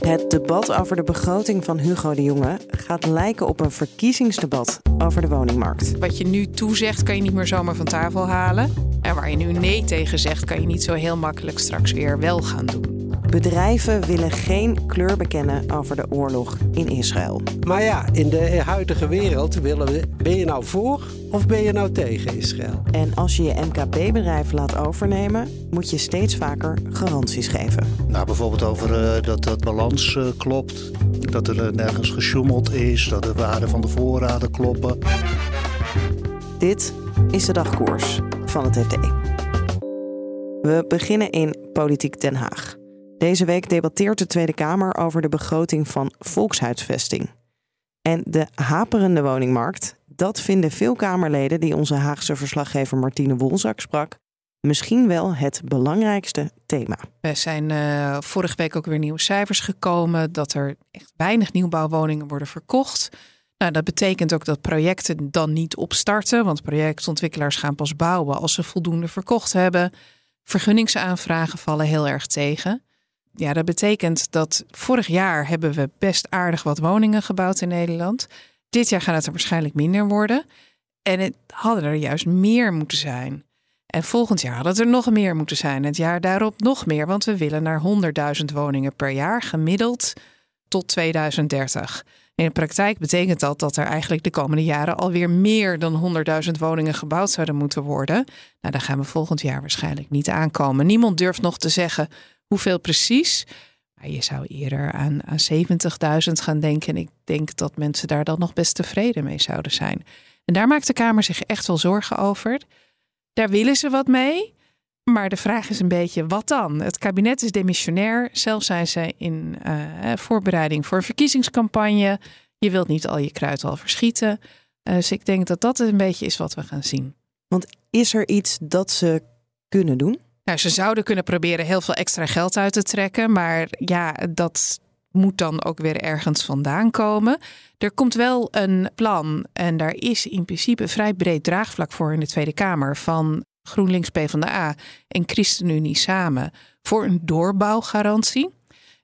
Het debat over de begroting van Hugo de Jonge gaat lijken op een verkiezingsdebat over de woningmarkt. Wat je nu toezegt, kan je niet meer zomaar van tafel halen. En waar je nu nee tegen zegt, kan je niet zo heel makkelijk straks weer wel gaan doen. Bedrijven willen geen kleur bekennen over de oorlog in Israël. Maar ja, in de huidige wereld willen we, ben je nou voor of ben je nou tegen Israël? En als je je MKB-bedrijf laat overnemen, moet je steeds vaker garanties geven. Nou, bijvoorbeeld over uh, dat dat balans uh, klopt, dat er uh, nergens gesjoemeld is, dat de waarden van de voorraden kloppen. Dit is de dagkoers van het FD. We beginnen in Politiek Den Haag. Deze week debatteert de Tweede Kamer over de begroting van volkshuisvesting. En de haperende woningmarkt, dat vinden veel Kamerleden die onze Haagse verslaggever Martine Wolzak sprak, misschien wel het belangrijkste thema. Er zijn uh, vorige week ook weer nieuwe cijfers gekomen dat er echt weinig nieuwbouwwoningen worden verkocht. Nou, dat betekent ook dat projecten dan niet opstarten, want projectontwikkelaars gaan pas bouwen als ze voldoende verkocht hebben. Vergunningsaanvragen vallen heel erg tegen. Ja, dat betekent dat vorig jaar hebben we best aardig wat woningen gebouwd in Nederland. Dit jaar gaat het er waarschijnlijk minder worden. En het hadden er juist meer moeten zijn. En volgend jaar had het er nog meer moeten zijn. Het jaar daarop nog meer, want we willen naar 100.000 woningen per jaar gemiddeld tot 2030. In de praktijk betekent dat dat er eigenlijk de komende jaren alweer meer dan 100.000 woningen gebouwd zouden moeten worden. Nou, daar gaan we volgend jaar waarschijnlijk niet aankomen. Niemand durft nog te zeggen hoeveel precies. Maar je zou eerder aan, aan 70.000 gaan denken. En ik denk dat mensen daar dan nog best tevreden mee zouden zijn. En daar maakt de Kamer zich echt wel zorgen over. Daar willen ze wat mee. Maar de vraag is een beetje, wat dan? Het kabinet is demissionair. Zelf zijn ze in uh, voorbereiding voor een verkiezingscampagne. Je wilt niet al je kruid al verschieten. Uh, dus ik denk dat dat een beetje is wat we gaan zien. Want is er iets dat ze kunnen doen? Nou, ze zouden kunnen proberen heel veel extra geld uit te trekken. Maar ja, dat moet dan ook weer ergens vandaan komen. Er komt wel een plan en daar is in principe vrij breed draagvlak voor in de Tweede Kamer van GroenLinks PvdA en ChristenUnie samen voor een doorbouwgarantie.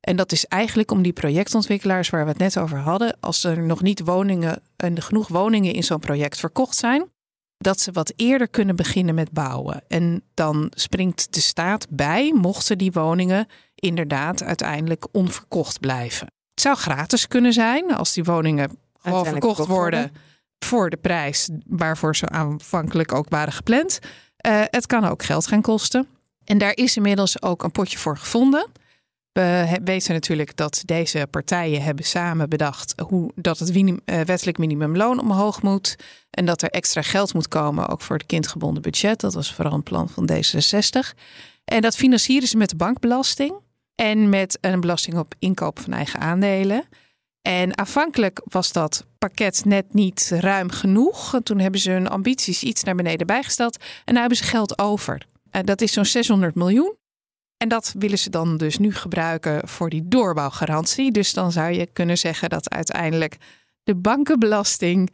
En dat is eigenlijk om die projectontwikkelaars waar we het net over hadden, als er nog niet woningen en genoeg woningen in zo'n project verkocht zijn, dat ze wat eerder kunnen beginnen met bouwen. En dan springt de staat bij, mochten die woningen inderdaad uiteindelijk onverkocht blijven. Het zou gratis kunnen zijn als die woningen gewoon verkocht worden, voor de prijs waarvoor ze aanvankelijk ook waren gepland. Uh, het kan ook geld gaan kosten. En daar is inmiddels ook een potje voor gevonden. We weten natuurlijk dat deze partijen hebben samen bedacht hoe dat het wettelijk minimumloon omhoog moet. En dat er extra geld moet komen, ook voor het kindgebonden budget. Dat was vooral een plan van D66. En dat financieren ze met de bankbelasting en met een belasting op inkoop van eigen aandelen. En aanvankelijk was dat pakket net niet ruim genoeg. Toen hebben ze hun ambities iets naar beneden bijgesteld. En nu hebben ze geld over. En dat is zo'n 600 miljoen. En dat willen ze dan dus nu gebruiken voor die doorbouwgarantie. Dus dan zou je kunnen zeggen dat uiteindelijk de bankenbelasting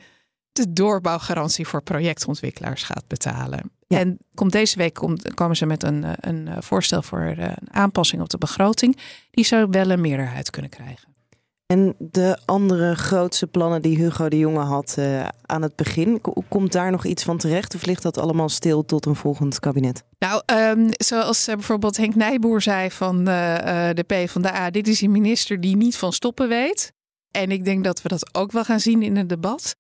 de doorbouwgarantie voor projectontwikkelaars gaat betalen. En komt deze week komt, komen ze met een, een voorstel voor een aanpassing op de begroting. Die zou wel een meerderheid kunnen krijgen. En de andere grootste plannen die Hugo de Jonge had uh, aan het begin, komt daar nog iets van terecht of ligt dat allemaal stil tot een volgend kabinet? Nou, um, zoals uh, bijvoorbeeld Henk Nijboer zei van uh, de P van de A, dit is een minister die niet van stoppen weet. En ik denk dat we dat ook wel gaan zien in het debat.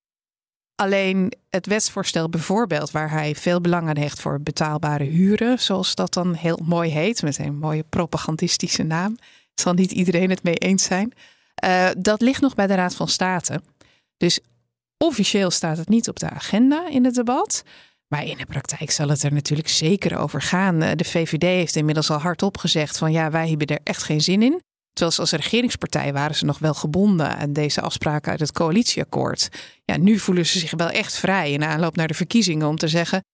Alleen het wetsvoorstel bijvoorbeeld, waar hij veel belang aan hecht voor betaalbare huren, zoals dat dan heel mooi heet, met een mooie propagandistische naam, zal niet iedereen het mee eens zijn. Uh, dat ligt nog bij de Raad van State. Dus officieel staat het niet op de agenda in het debat. Maar in de praktijk zal het er natuurlijk zeker over gaan. De VVD heeft inmiddels al hardop gezegd van ja, wij hebben er echt geen zin in. Terwijl ze als regeringspartij waren ze nog wel gebonden aan deze afspraken uit het coalitieakkoord. Ja, nu voelen ze zich wel echt vrij in aanloop naar de verkiezingen om te zeggen: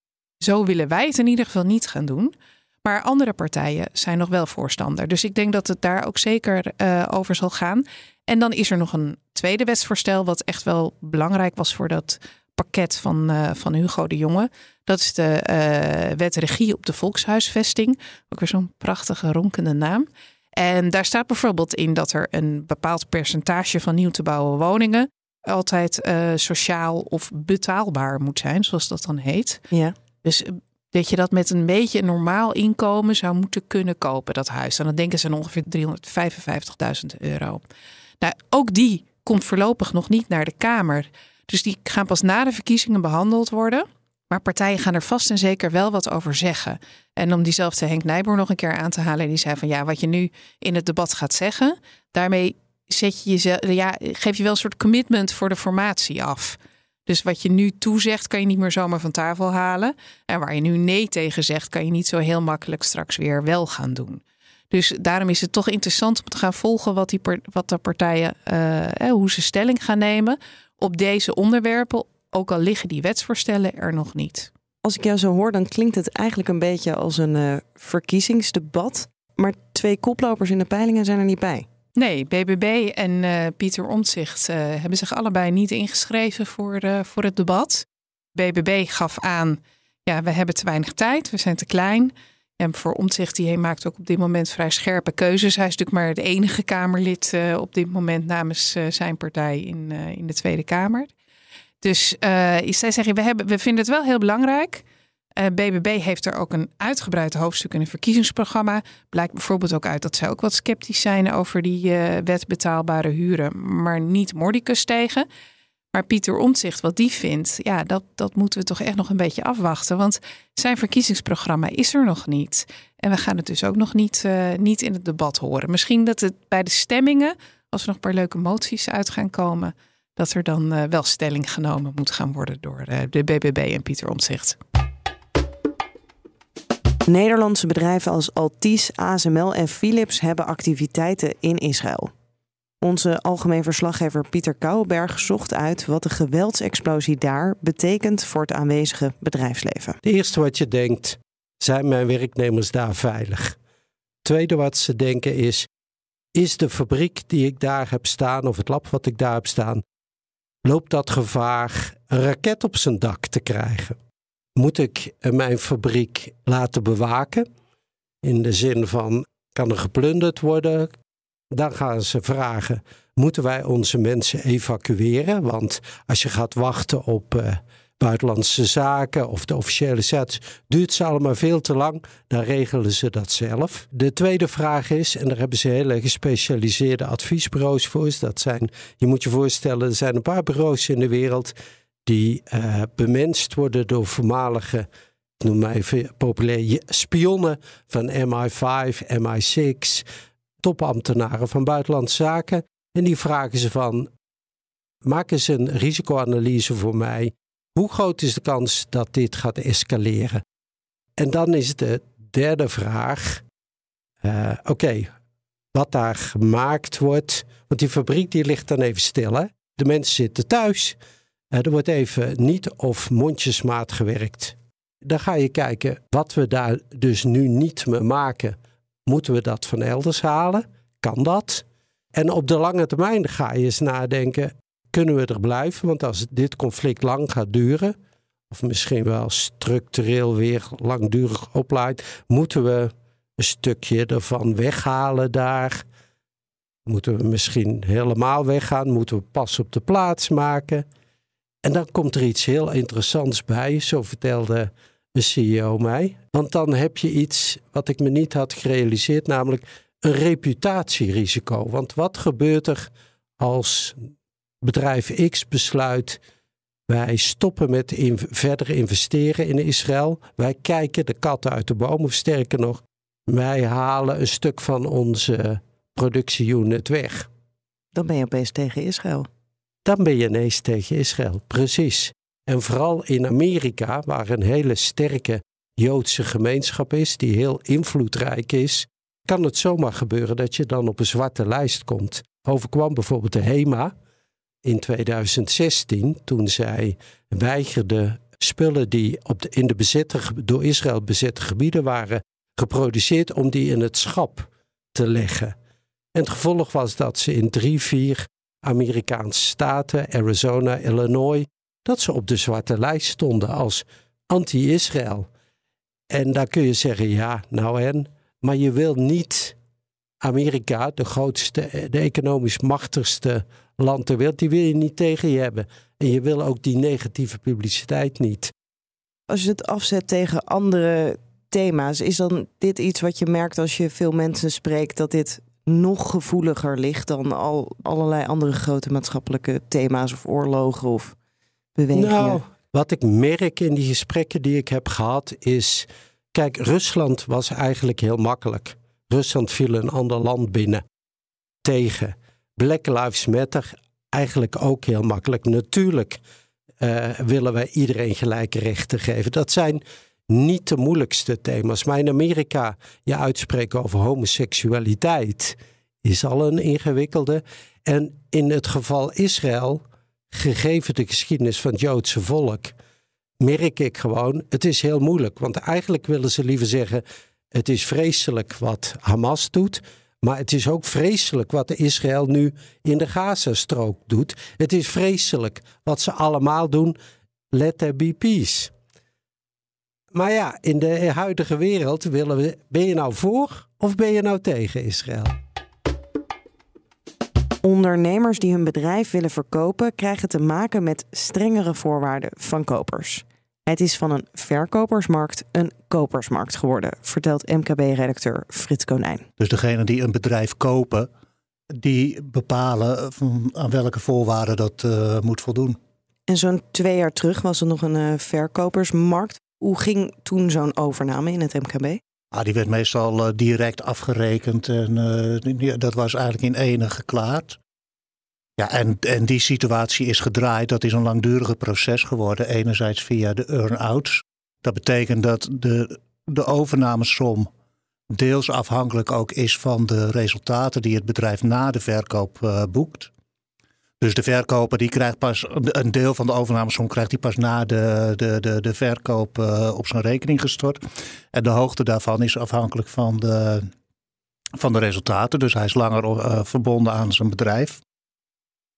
zo willen wij het in ieder geval niet gaan doen. Maar andere partijen zijn nog wel voorstander. Dus ik denk dat het daar ook zeker uh, over zal gaan. En dan is er nog een tweede wetsvoorstel, wat echt wel belangrijk was voor dat pakket van, uh, van Hugo de Jonge. Dat is de uh, wet regie op de volkshuisvesting. Ook weer zo'n prachtige ronkende naam. En daar staat bijvoorbeeld in dat er een bepaald percentage van nieuw te bouwen woningen altijd uh, sociaal of betaalbaar moet zijn, zoals dat dan heet. Ja. Dus dat je dat met een beetje normaal inkomen zou moeten kunnen kopen, dat huis. En dan denken ze aan ongeveer 355.000 euro. Nou, ook die komt voorlopig nog niet naar de Kamer. Dus die gaan pas na de verkiezingen behandeld worden. Maar partijen gaan er vast en zeker wel wat over zeggen. En om diezelfde Henk Nijboer nog een keer aan te halen, die zei van ja, wat je nu in het debat gaat zeggen, daarmee zet je ja, geef je wel een soort commitment voor de formatie af. Dus wat je nu toezegt, kan je niet meer zomaar van tafel halen. En waar je nu nee tegen zegt, kan je niet zo heel makkelijk straks weer wel gaan doen. Dus daarom is het toch interessant om te gaan volgen wat, die, wat de partijen, uh, hoe ze stelling gaan nemen op deze onderwerpen. Ook al liggen die wetsvoorstellen er nog niet. Als ik jou zo hoor, dan klinkt het eigenlijk een beetje als een uh, verkiezingsdebat. Maar twee koplopers in de peilingen zijn er niet bij. Nee, BBB en uh, Pieter Omtzigt uh, hebben zich allebei niet ingeschreven voor, uh, voor het debat. BBB gaf aan, ja, we hebben te weinig tijd, we zijn te klein. En voor Omtzigt, die maakt ook op dit moment vrij scherpe keuzes. Hij is natuurlijk maar het enige Kamerlid op dit moment namens zijn partij in, in de Tweede Kamer. Dus zij zeggen, we, hebben, we vinden het wel heel belangrijk BBB eh, heeft er ook een uitgebreid hoofdstuk in een verkiezingsprogramma. Blijkt bijvoorbeeld ook uit dat zij ook wat sceptisch zijn over die uh, wet betaalbare huren, maar niet mordicus tegen. Maar Pieter Omtzigt, wat die vindt, ja, dat, dat moeten we toch echt nog een beetje afwachten. Want zijn verkiezingsprogramma is er nog niet. En we gaan het dus ook nog niet, uh, niet in het debat horen. Misschien dat het bij de stemmingen, als er nog een paar leuke moties uit gaan komen, dat er dan wel stelling genomen moet gaan worden door de BBB en Pieter Omtzigt. Nederlandse bedrijven als Altis, ASML en Philips hebben activiteiten in Israël. Onze algemeen verslaggever Pieter Kouwenberg zocht uit wat de geweldsexplosie daar betekent voor het aanwezige bedrijfsleven. Het eerste wat je denkt, zijn mijn werknemers daar veilig? Het tweede wat ze denken is, is de fabriek die ik daar heb staan of het lab wat ik daar heb staan, loopt dat gevaar een raket op zijn dak te krijgen? Moet ik mijn fabriek laten bewaken? In de zin van, kan er geplunderd worden? Dan gaan ze vragen, moeten wij onze mensen evacueren? Want als je gaat wachten op uh, buitenlandse zaken of de officiële sets, duurt ze allemaal veel te lang. Dan regelen ze dat zelf. De tweede vraag is, en daar hebben ze hele gespecialiseerde adviesbureaus voor. Dat zijn, je moet je voorstellen, er zijn een paar bureaus in de wereld die uh, bemenst worden door voormalige, noem maar even populair, spionnen van MI5, MI6, topambtenaren van buitenlandse zaken. En die vragen ze van, maak eens een risicoanalyse voor mij. Hoe groot is de kans dat dit gaat escaleren? En dan is de derde vraag, uh, oké, wat daar gemaakt wordt, want die fabriek die ligt dan even stil. Hè? De mensen zitten thuis. Eh, er wordt even niet of mondjesmaat gewerkt. Dan ga je kijken wat we daar dus nu niet meer maken. Moeten we dat van elders halen? Kan dat? En op de lange termijn ga je eens nadenken: kunnen we er blijven? Want als dit conflict lang gaat duren, of misschien wel structureel weer langdurig oplaait, moeten we een stukje ervan weghalen daar. Moeten we misschien helemaal weggaan? Moeten we pas op de plaats maken? En dan komt er iets heel interessants bij, zo vertelde de CEO mij. Want dan heb je iets wat ik me niet had gerealiseerd, namelijk een reputatierisico. Want wat gebeurt er als bedrijf X besluit wij stoppen met in, verder investeren in Israël. Wij kijken de kat uit de boom, of sterker nog, wij halen een stuk van onze productieunit weg. Dan ben je opeens tegen Israël dan ben je ineens tegen Israël. Precies. En vooral in Amerika, waar een hele sterke Joodse gemeenschap is, die heel invloedrijk is, kan het zomaar gebeuren dat je dan op een zwarte lijst komt. Overkwam bijvoorbeeld de HEMA in 2016, toen zij weigerde spullen die op de, in de door Israël bezette gebieden waren geproduceerd, om die in het schap te leggen. En het gevolg was dat ze in drie, vier Amerikaanse staten, Arizona, Illinois, dat ze op de zwarte lijst stonden als anti-Israël. En daar kun je zeggen, ja, nou en, maar je wil niet Amerika, de grootste, de economisch machtigste land ter wereld, die wil je niet tegen je hebben. En je wil ook die negatieve publiciteit niet. Als je het afzet tegen andere thema's, is dan dit iets wat je merkt als je veel mensen spreekt, dat dit nog gevoeliger ligt dan al allerlei andere grote maatschappelijke thema's of oorlogen of bewegingen? Nou, wat ik merk in die gesprekken die ik heb gehad is, kijk, Rusland was eigenlijk heel makkelijk. Rusland viel een ander land binnen tegen. Black Lives Matter eigenlijk ook heel makkelijk. Natuurlijk uh, willen wij iedereen gelijke rechten geven. Dat zijn niet de moeilijkste thema's. Maar in Amerika je uitspreken over homoseksualiteit is al een ingewikkelde. En in het geval Israël, gegeven de geschiedenis van het Joodse volk, merk ik gewoon, het is heel moeilijk. Want eigenlijk willen ze liever zeggen, het is vreselijk wat Hamas doet. Maar het is ook vreselijk wat Israël nu in de Gazastrook doet. Het is vreselijk wat ze allemaal doen. Let there be peace. Maar ja, in de huidige wereld willen we. Ben je nou voor of ben je nou tegen Israël? Ondernemers die hun bedrijf willen verkopen, krijgen te maken met strengere voorwaarden van kopers. Het is van een verkopersmarkt een kopersmarkt geworden, vertelt MKB-redacteur Frits Konijn. Dus degenen die een bedrijf kopen, die bepalen aan welke voorwaarden dat uh, moet voldoen. En zo'n twee jaar terug was er nog een uh, verkopersmarkt. Hoe ging toen zo'n overname in het MKB? Ah, die werd meestal uh, direct afgerekend en dat was eigenlijk in ene geklaard. Ja, en, en die situatie is gedraaid. Dat is een langdurig proces geworden. Enerzijds via de earn-outs. Dat betekent dat de, de overnamesom deels afhankelijk ook is van de resultaten die het bedrijf na de verkoop uh, boekt. Dus de verkoper die krijgt pas een deel van de overnamesom krijgt hij pas na de, de, de, de verkoop uh, op zijn rekening gestort. En de hoogte daarvan is afhankelijk van de, van de resultaten. Dus hij is langer uh, verbonden aan zijn bedrijf.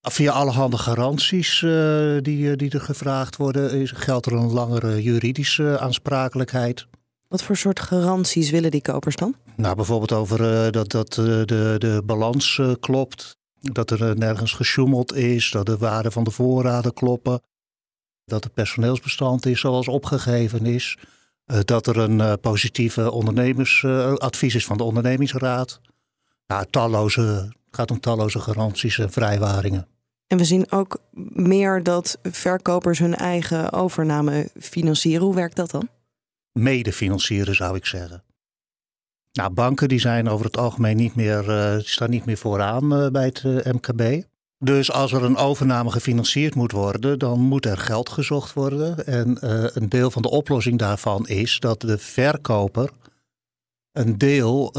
Via allerhande garanties uh, die, die er gevraagd worden, is, geldt er een langere juridische aansprakelijkheid. Wat voor soort garanties willen die kopers dan? Nou, bijvoorbeeld over uh, dat, dat uh, de, de balans klopt, dat er nergens gesjoemeld is, dat de waarden van de voorraden kloppen, dat het personeelsbestand is zoals opgegeven is, dat er een positieve ondernemersadvies is van de ondernemingsraad. Nou, talloze, het gaat om talloze garanties en vrijwaringen. En we zien ook meer dat verkopers hun eigen overname financieren. Hoe werkt dat dan? Mede financieren zou ik zeggen. Nou, banken die zijn over het algemeen niet meer, uh, staan niet meer vooraan uh, bij het uh, eh, MKB. Dus als er een overname gefinancierd moet worden, dan moet er geld gezocht worden. En een deel van de oplossing daarvan is dat de verkoper een deel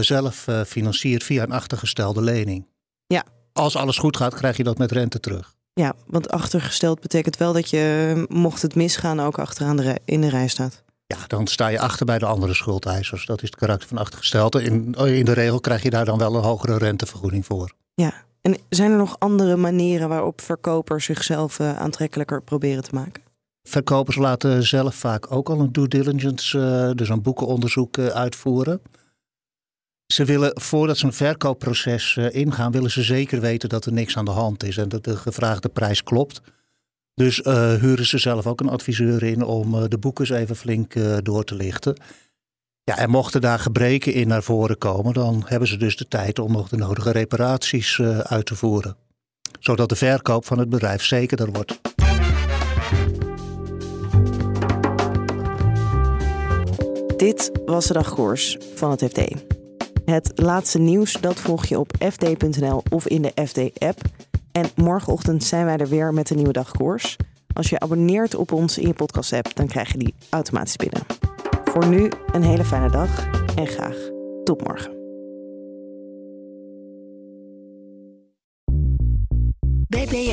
zelf financiert via een achtergestelde lening. Ja, als alles goed gaat, krijg je dat met rente terug. Ja, want achtergesteld betekent wel dat je, mocht het misgaan, ook achteraan de in de rij staat. Ja, dan sta je achter bij de andere schuldeisers. Dat is het karakter van achtergestelde. In, in de regel krijg je daar dan wel een hogere rentevergoeding voor. Ja, en zijn er nog andere manieren waarop verkopers zichzelf uh, aantrekkelijker proberen te maken? Verkopers laten zelf vaak ook al een due diligence, uh, dus een boekenonderzoek uh, uitvoeren. Ze willen, voordat ze een verkoopproces ingaan, willen ze zeker weten dat er niks aan de hand is en dat de gevraagde prijs klopt. Dus uh, huren ze zelf ook een adviseur in om uh, de boekers even flink door te lichten. Ja, en mochten daar gebreken in naar voren komen, dan hebben ze dus de tijd om nog de nodige reparaties uit te voeren. Zodat de verkoop van het bedrijf zekerder wordt. Dit was de dagkoers van het FD. Het laatste nieuws dat volg je op fd.nl of in de FD-app. En morgenochtend zijn wij er weer met een nieuwe dagkoers. Als je abonneert op ons in je podcast-app, dan krijg je die automatisch binnen. Voor nu een hele fijne dag en graag tot morgen.